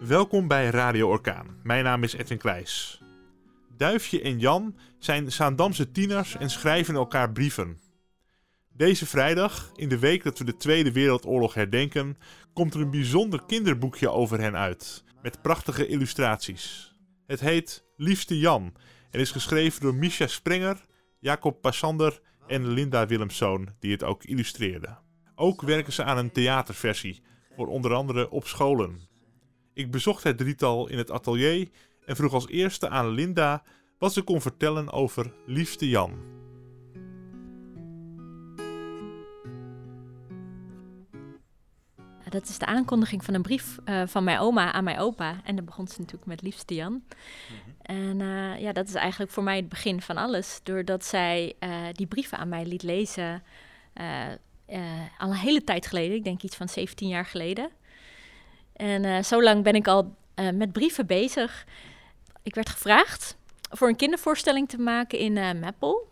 Welkom bij Radio Orkaan. Mijn naam is Edwin Kleijs. Duifje en Jan zijn Zaandamse tieners en schrijven elkaar brieven. Deze vrijdag, in de week dat we de Tweede Wereldoorlog herdenken, komt er een bijzonder kinderboekje over hen uit, met prachtige illustraties. Het heet Liefste Jan en is geschreven door Misha Sprenger, Jacob Passander en Linda Willemszoon, die het ook illustreerde. Ook werken ze aan een theaterversie, voor onder andere op scholen. Ik bezocht het drietal in het atelier en vroeg als eerste aan Linda wat ze kon vertellen over Liefste Jan. Dat is de aankondiging van een brief uh, van mijn oma aan mijn opa. En dan begon ze natuurlijk met Liefste Jan. Mhm. En uh, ja, dat is eigenlijk voor mij het begin van alles. Doordat zij uh, die brieven aan mij liet lezen, al een hele tijd geleden, ik denk iets van 17 jaar geleden. En zo lang ben ik al met brieven bezig. Ik werd gevraagd voor een kindervoorstelling te maken in uh, Meppel.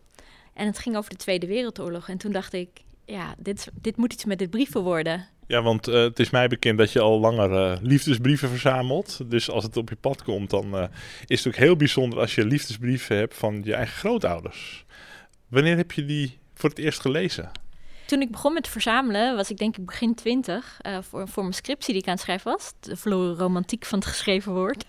En het ging over de Tweede Wereldoorlog. En toen dacht ik, ja, dit, dit moet iets met dit brieven worden. Ja, want het is mij bekend dat je al langer liefdesbrieven verzamelt. Dus als het op je pad komt, dan is het ook heel bijzonder als je liefdesbrieven hebt van je eigen grootouders. Wanneer heb je die voor het eerst gelezen? Toen ik begon met verzamelen, was ik denk ik begin twintig. voor, voor mijn scriptie die ik aan het schrijven was. De verloren romantiek van het geschreven woord.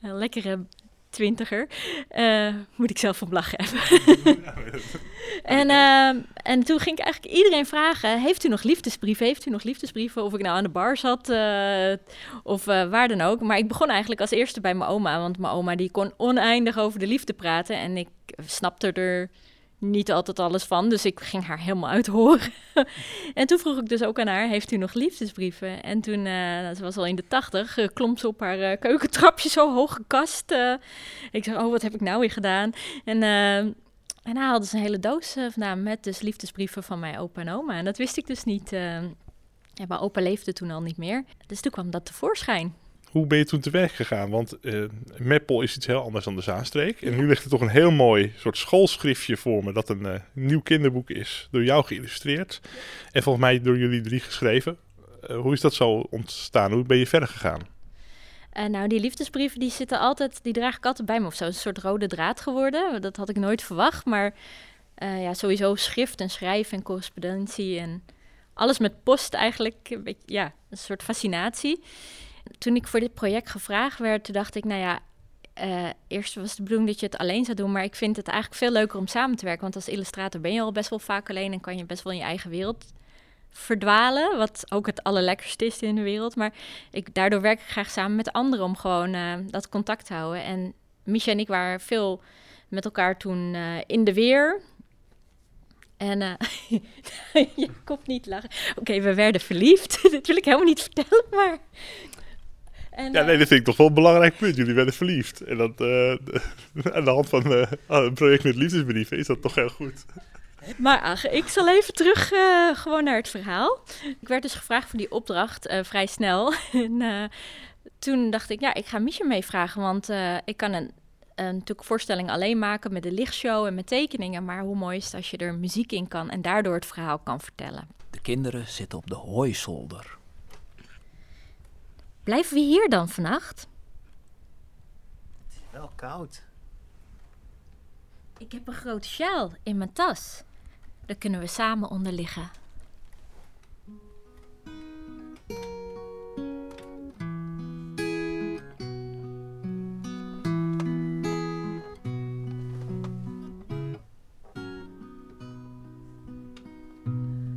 lekkere twintiger. Uh, moet ik zelf van lachen hebben. en, uh, en toen ging ik eigenlijk iedereen vragen: Heeft u nog liefdesbrieven? Heeft u nog liefdesbrieven? Of ik nou aan de bar zat uh, of waar dan ook. Maar ik begon eigenlijk als eerste bij mijn oma. Want mijn oma die kon oneindig over de liefde praten. En ik snapte er niet altijd alles van. Dus ik ging haar helemaal uithoren. en toen vroeg ik dus ook aan haar: Heeft u nog liefdesbrieven? En toen, uh, ze was al in de tachtig, uh, klom ze op haar uh, keukentrapje zo hoge kast. ik zei: Oh, wat heb ik nou weer gedaan? En. en hij hadden ze een hele doos vandaan met dus liefdesbrieven van mijn opa en oma. En dat wist ik dus niet. ja, mijn opa leefde toen al niet meer. Dus toen kwam dat tevoorschijn. Hoe ben je toen te werk gegaan? Want uh, Meppel is iets heel anders dan de Zaanstreek. En nu ligt er toch een heel mooi soort schoolschriftje voor me... dat een uh, nieuw kinderboek is, door jou geïllustreerd. En volgens mij door jullie drie geschreven. Uh, hoe is dat zo ontstaan? Hoe ben je verder gegaan? nou, die liefdesbrieven die zitten altijd, die draag ik altijd bij me of zo. Een soort rode draad geworden. Dat had ik nooit verwacht. Maar ja, sowieso schrift en schrijven en correspondentie en alles met post eigenlijk. Een beetje, ja, een soort fascinatie toen ik voor dit project gevraagd werd, dacht ik, nou ja, uh, eerst was de bedoeling dat je het alleen zou doen, maar ik vind het eigenlijk veel leuker om samen te werken. Want als illustrator ben je al best wel vaak alleen en kan je best wel in je eigen wereld verdwalen, wat ook het allerlekkerste is in de wereld. Maar ik, daardoor werk ik graag samen met anderen om gewoon uh, dat contact te houden. En Micha en ik waren veel met elkaar toen uh, in de weer. En uh, je komt niet lachen. Oké, we werden verliefd. dat wil ik helemaal niet vertellen, maar en, ja, nee, dat vind ik toch wel een belangrijk punt. Jullie werden verliefd. En dat, uh, aan de hand van uh, een project met liefdesbrieven is dat toch heel goed. Maar ach, ik zal even terug uh, gewoon naar het verhaal. Ik werd dus gevraagd voor die opdracht vrij snel. en toen dacht ik, ja, ik ga Miesje meevragen. Want ik kan een, een natuurlijk voorstelling alleen maken met de lichtshow en met tekeningen. Maar hoe mooi is het als je er muziek in kan en daardoor het verhaal kan vertellen. De kinderen zitten op de hooizolder. Blijven we hier dan vannacht? Het is wel koud. Ik heb een grote sjaal in mijn tas. Daar kunnen we samen onder liggen.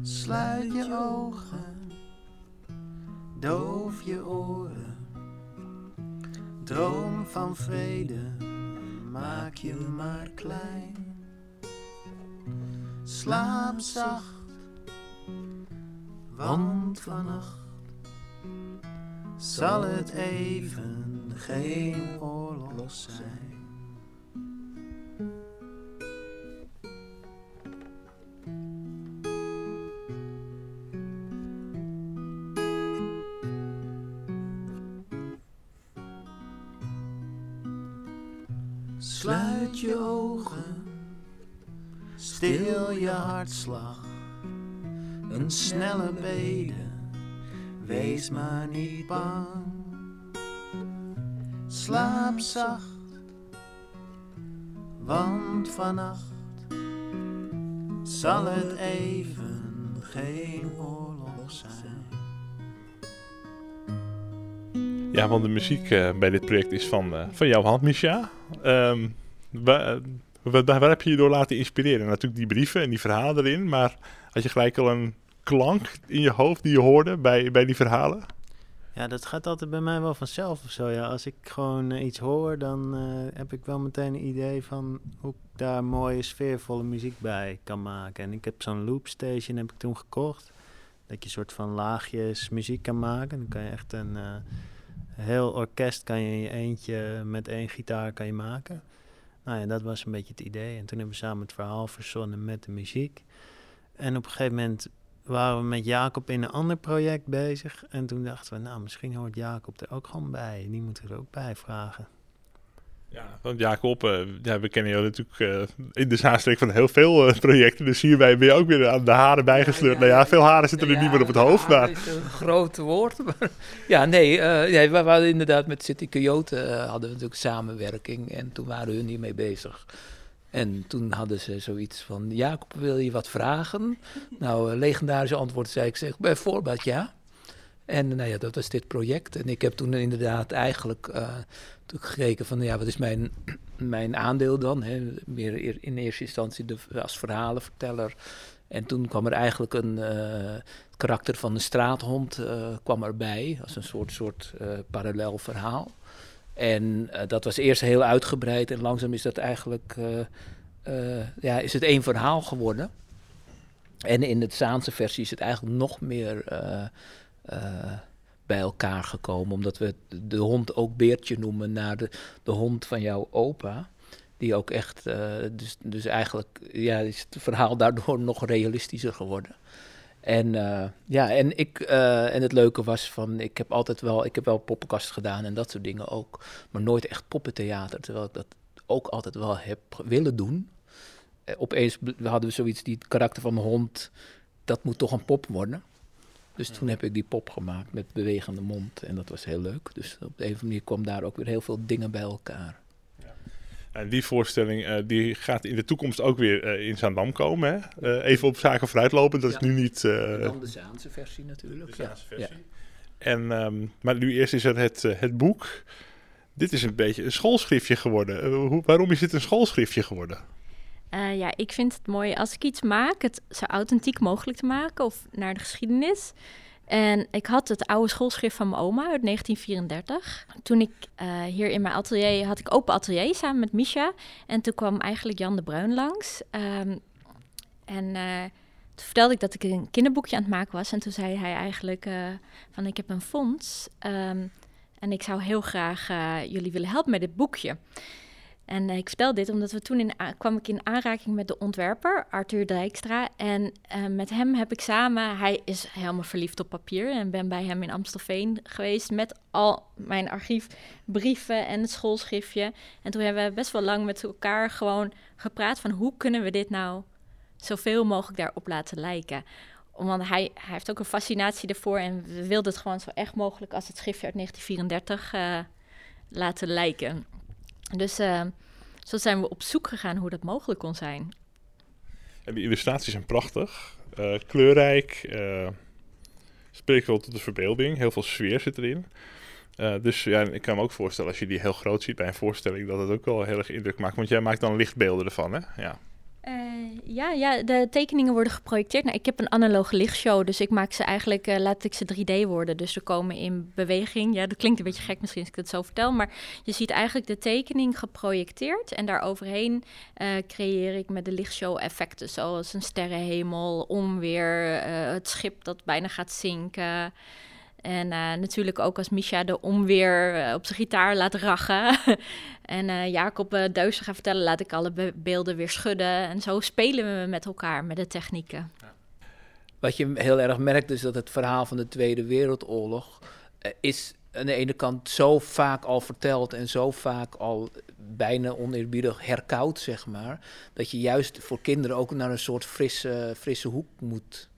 Sluit je ogen Droom van vrede, maak je maar klein. Slaap zacht, want vannacht zal het even geen oorlog zijn. Sluit je ogen, stil je hartslag, een snelle bede, wees maar niet bang. Slaap zacht, want vannacht zal het even geen oorlog zijn. Ja, want de muziek eh, bij dit project is van, eh, van jouw hand, Misha. Ehm, wa- wa- waar, heb je je door laten inspireren? Natuurlijk die brieven en die verhalen erin, maar had je gelijk al een klank in je hoofd die je hoorde bij, bij die verhalen? Ja, dat gaat altijd bij mij wel vanzelf of zo. Ja. Als ik gewoon eh, iets hoor, dan eh, heb ik wel meteen een idee van hoe ik daar mooie, sfeervolle muziek bij kan maken. En ik heb zo'n loopstation heb ik toen gekocht. Dat je een soort van laagjes muziek kan maken. Dan kan je echt een eh, heel orkest kan je in je eentje met één gitaar kan je maken. Nou ja, dat was een beetje het idee. En toen hebben we samen het verhaal verzonnen met de muziek. En op een gegeven moment waren we met Jacob in een ander project bezig. En toen dachten we, nou, misschien hoort Jacob er ook gewoon bij. Die moeten we er ook bij vragen. Ja, want Jacob, eh, ja, we kennen jou natuurlijk eh, in de zaanstreek van heel veel eh, projecten. Dus hierbij ben je ook weer aan de haren bijgesleurd. nou ja, veel haren zitten er niet meer op het hoofd. Maar is een groot woord. Maar ja, nee, nee, we hadden inderdaad met City Coyote hadden we natuurlijk samenwerking. En toen waren hun hiermee bezig. En toen hadden ze zoiets van, Jacob, wil je wat vragen? Nou, legendarische antwoord zei ik, zeg, bijvoorbeeld ja. En nou ja, dat was dit project. En ik heb toen inderdaad eigenlijk natuurlijk gekeken van, ja, wat is mijn, mijn aandeel dan? Hè? Meer eer- in eerste instantie de, als verhalenverteller. En toen kwam er eigenlijk een eh, het karakter van een straathond eh, kwam erbij, als een soort, soort parallel verhaal. En dat was eerst heel uitgebreid en langzaam is dat eigenlijk, ja, is het één verhaal geworden. En in de Zaanse versie is het eigenlijk nog meer bij elkaar gekomen, omdat we de hond ook Beertje noemen naar de, de hond van jouw opa. Die ook echt, eh, dus, dus eigenlijk ja, is het verhaal daardoor nog realistischer geworden. En uh, ja, en, ik, en het leuke was van, ik heb altijd wel, ik heb wel poppenkast gedaan en dat soort dingen ook, maar nooit echt poppentheater, terwijl ik dat ook altijd wel heb willen doen. Opeens hadden we zoiets, die het karakter van mijn hond, dat moet toch een pop worden. Dus toen heb ik die pop gemaakt met bewegende mond en dat was heel leuk. Dus op de een of andere manier kwam daar ook weer heel veel dingen bij elkaar. En die voorstelling uh, die gaat in de toekomst ook weer uh, in Zaandam komen. Hè? Uh, even op zaken vooruitlopen, dat ja. is nu niet... En dan de Zaanse versie natuurlijk. De Zaanse ja. versie. Ja. En, um, maar nu eerst is er het, het boek. Dit is een beetje een schoolschriftje geworden. Hoe, waarom is dit een schoolschriftje geworden? Ja, ik vind het mooi als ik iets maak, het zo authentiek mogelijk te maken of naar de geschiedenis. En ik had het oude schoolschrift van mijn oma uit 1934. Toen ik uh, hier in mijn atelier had ik open atelier samen met Misha. En toen kwam eigenlijk Jan de Bruin langs. Um, en uh, toen vertelde ik dat ik een kinderboekje aan het maken was. En toen zei hij eigenlijk van ik heb een fonds. Um, en ik zou heel graag jullie willen helpen met dit boekje. En uh, ik vertel dit omdat we toen in, kwam ik in aanraking met de ontwerper, Arthur Dijkstra. En uh, met hem heb ik samen, hij is helemaal verliefd op papier. En ben bij hem in Amstelveen geweest met al mijn archiefbrieven en het schoolschriftje. En toen hebben we best wel lang met elkaar gewoon gepraat van hoe kunnen we dit nou zoveel mogelijk daarop laten lijken. Want hij, hij heeft ook een fascinatie ervoor en we wilden het gewoon zo echt mogelijk als het schriftje uit 1934 uh, laten lijken. Dus uh, zo zijn we op zoek gegaan hoe dat mogelijk kon zijn. En die illustraties zijn prachtig, uh, kleurrijk, uh, spreekt wel tot de verbeelding, heel veel sfeer zit erin. Dus ja, ik kan me ook voorstellen als je die heel groot ziet bij een voorstelling, dat het ook wel heel erg indruk maakt. Want jij maakt dan lichtbeelden ervan, hè? Ja. Uh, ja, ja, de tekeningen worden geprojecteerd. Nou, ik heb een analoge lichtshow, dus ik maak ze eigenlijk, uh, laat ik ze 3D worden. Dus ze komen in beweging. Ja, dat klinkt een beetje gek misschien als ik het zo vertel, maar je ziet eigenlijk de tekening geprojecteerd. En daaroverheen uh, creëer ik met de lichtshow effecten, zoals een sterrenhemel, onweer, het schip dat bijna gaat zinken. En uh, natuurlijk ook als Misha de onweer uh, op zijn gitaar laat rachen. en uh, Jacob uh, Deusen gaat vertellen, laat ik alle be beelden weer schudden. En zo spelen we met elkaar, met de technieken. Ja. Wat je heel erg merkt is dat het verhaal van de Tweede Wereldoorlog is aan de ene kant zo vaak al verteld en zo vaak al bijna oneerbiedig herkoud, zeg maar. Dat je juist voor kinderen ook naar een soort frisse, frisse hoek moet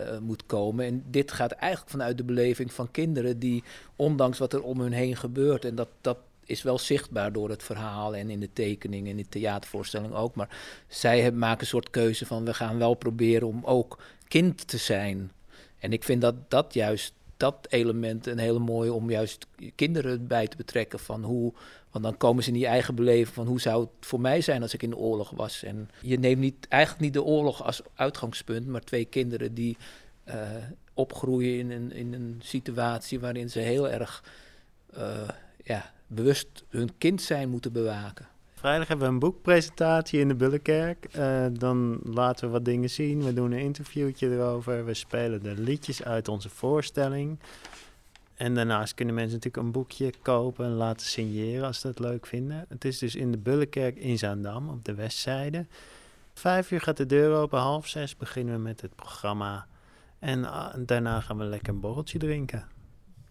uh, moet komen. En dit gaat eigenlijk vanuit de beleving van kinderen die, ondanks wat er om hun heen gebeurt, en dat, dat is wel zichtbaar door het verhaal en in de tekening en in de theatervoorstelling ook. Maar zij maken een soort keuze van we gaan wel proberen om ook kind te zijn. En ik vind dat dat juist dat element een hele mooie om juist kinderen bij te betrekken van hoe, want dan komen ze in die eigen beleving van hoe zou het voor mij zijn als ik in de oorlog was. En je neemt niet, eigenlijk niet de oorlog als uitgangspunt, maar twee kinderen die uh, opgroeien in een, in een situatie waarin ze heel erg uh, ja, bewust hun kind zijn moeten bewaken. Vrijdag hebben we een boekpresentatie in de Bullenkerk. Uh, dan laten we wat dingen zien. We doen een interviewtje erover. We spelen de liedjes uit onze voorstelling. En daarnaast kunnen mensen natuurlijk een boekje kopen en laten signeren als ze dat leuk vinden. Het is dus in de Bullenkerk in Zaandam op de westzijde. Vijf uur gaat de deur open, half zes beginnen we met het programma. En uh, daarna gaan we lekker een borreltje drinken.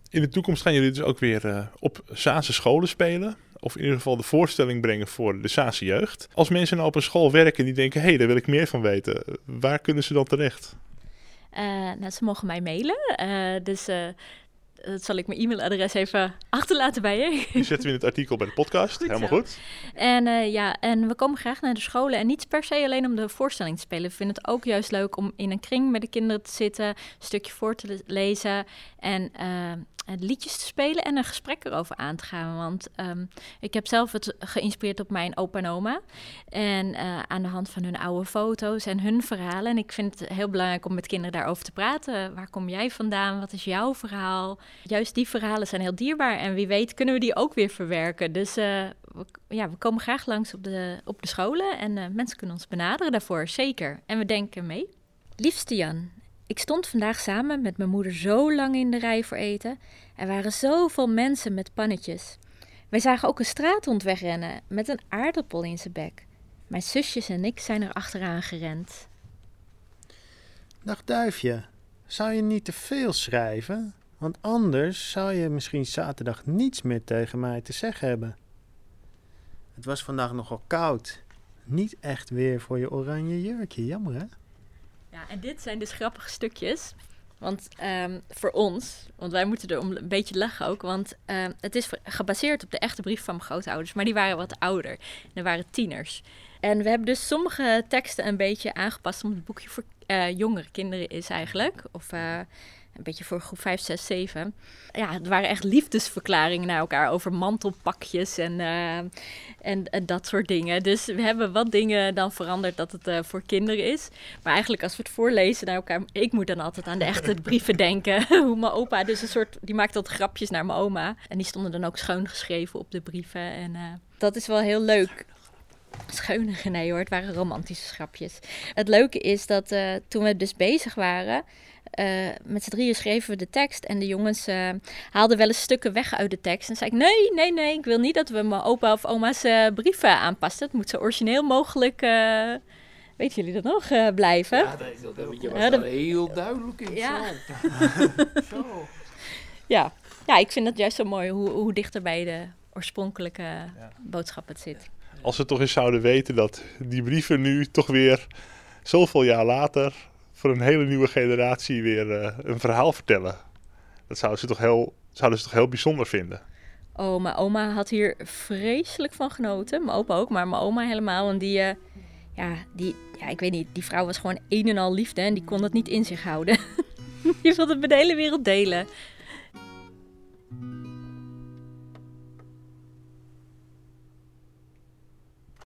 In de toekomst gaan jullie dus ook weer uh, op Zaanse scholen spelen. Of in ieder geval de voorstelling brengen voor de Zaanse jeugd. Als mensen nou op een school werken die denken, hé, hey, daar wil ik meer van weten. Waar kunnen ze dan terecht? Uh, nou, ze mogen mij mailen. Uh, dus dat zal ik mijn e-mailadres even achterlaten bij je. Die zetten we in het artikel bij de podcast. Goed Helemaal zo. goed. En uh, ja, en we komen graag naar de scholen. En niet per se alleen om de voorstelling te spelen. We vinden het ook juist leuk om in een kring met de kinderen te zitten, een stukje voor te lezen en uh, liedjes te spelen en een gesprek erover aan te gaan. Want um, ik heb zelf het geïnspireerd op mijn opa en oma. En uh, aan de hand van hun oude foto's en hun verhalen. En ik vind het heel belangrijk om met kinderen daarover te praten. Waar kom jij vandaan? Wat is jouw verhaal? Juist die verhalen zijn heel dierbaar. En wie weet kunnen we die ook weer verwerken. Dus uh, we, ja, we komen graag langs op de, op de scholen. En mensen kunnen ons benaderen daarvoor, zeker. En we denken mee. Liefste Jan, ik stond vandaag samen met mijn moeder zo lang in de rij voor eten. Er waren zoveel mensen met pannetjes. Wij zagen ook een straathond wegrennen met een aardappel in zijn bek. Mijn zusjes en ik zijn er achteraan gerend. Dag duifje, zou je niet te veel schrijven? Want anders zou je misschien zaterdag niets meer tegen mij te zeggen hebben. Het was vandaag nogal koud. Niet echt weer voor je oranje jurkje, jammer hè? Ja, en dit zijn dus grappige stukjes. Want um, voor ons, want wij moeten er om een beetje lachen ook, want um, het is gebaseerd op de echte brief van mijn grootouders, maar die waren wat ouder. En waren tieners. En we hebben dus sommige teksten een beetje aangepast omdat het boekje voor uh, jongere kinderen is eigenlijk. Of uh, een beetje voor groep 5, 6, 7. Ja, het waren echt liefdesverklaringen naar elkaar over mantelpakjes en, uh, en, en, dat soort dingen. Dus we hebben wat dingen dan veranderd dat het uh, voor kinderen is. Maar eigenlijk als we het voorlezen naar elkaar, ik moet dan altijd aan de echte brieven denken. Hoe mijn opa dus een soort, die maakte altijd grapjes naar mijn oma. En die stonden dan ook schoon geschreven op de brieven. En uh, dat is wel heel leuk. Scheunige, nee hoor, het waren romantische grapjes. Het leuke is dat toen we dus bezig waren, uh, met z'n drieën schreven we de tekst. En de jongens uh, haalden wel eens stukken weg uit de tekst. En zei ik, nee, nee, nee, ik wil niet dat we mijn opa of oma's uh, brieven aanpassen. Het moet zo origineel mogelijk, weten jullie dat nog, blijven. Ja, dat, dat, je was ja, dat, heel duidelijk in. Ja. zo. ja. ja, ik vind het juist zo mooi hoe, hoe dichter bij de oorspronkelijke ja. boodschap het zit. Als we toch eens zouden weten dat die brieven nu toch weer zoveel jaar later voor een hele nieuwe generatie weer uh, een verhaal vertellen. Dat zouden ze toch heel, zouden ze toch heel bijzonder vinden. Oh, mijn oma had hier vreselijk van genoten. Mijn opa ook, maar mijn oma helemaal. En die, uh, ja, die, ja, ik weet niet, die vrouw was gewoon een en al liefde en die kon het niet in zich houden. die wilde het met de hele wereld delen.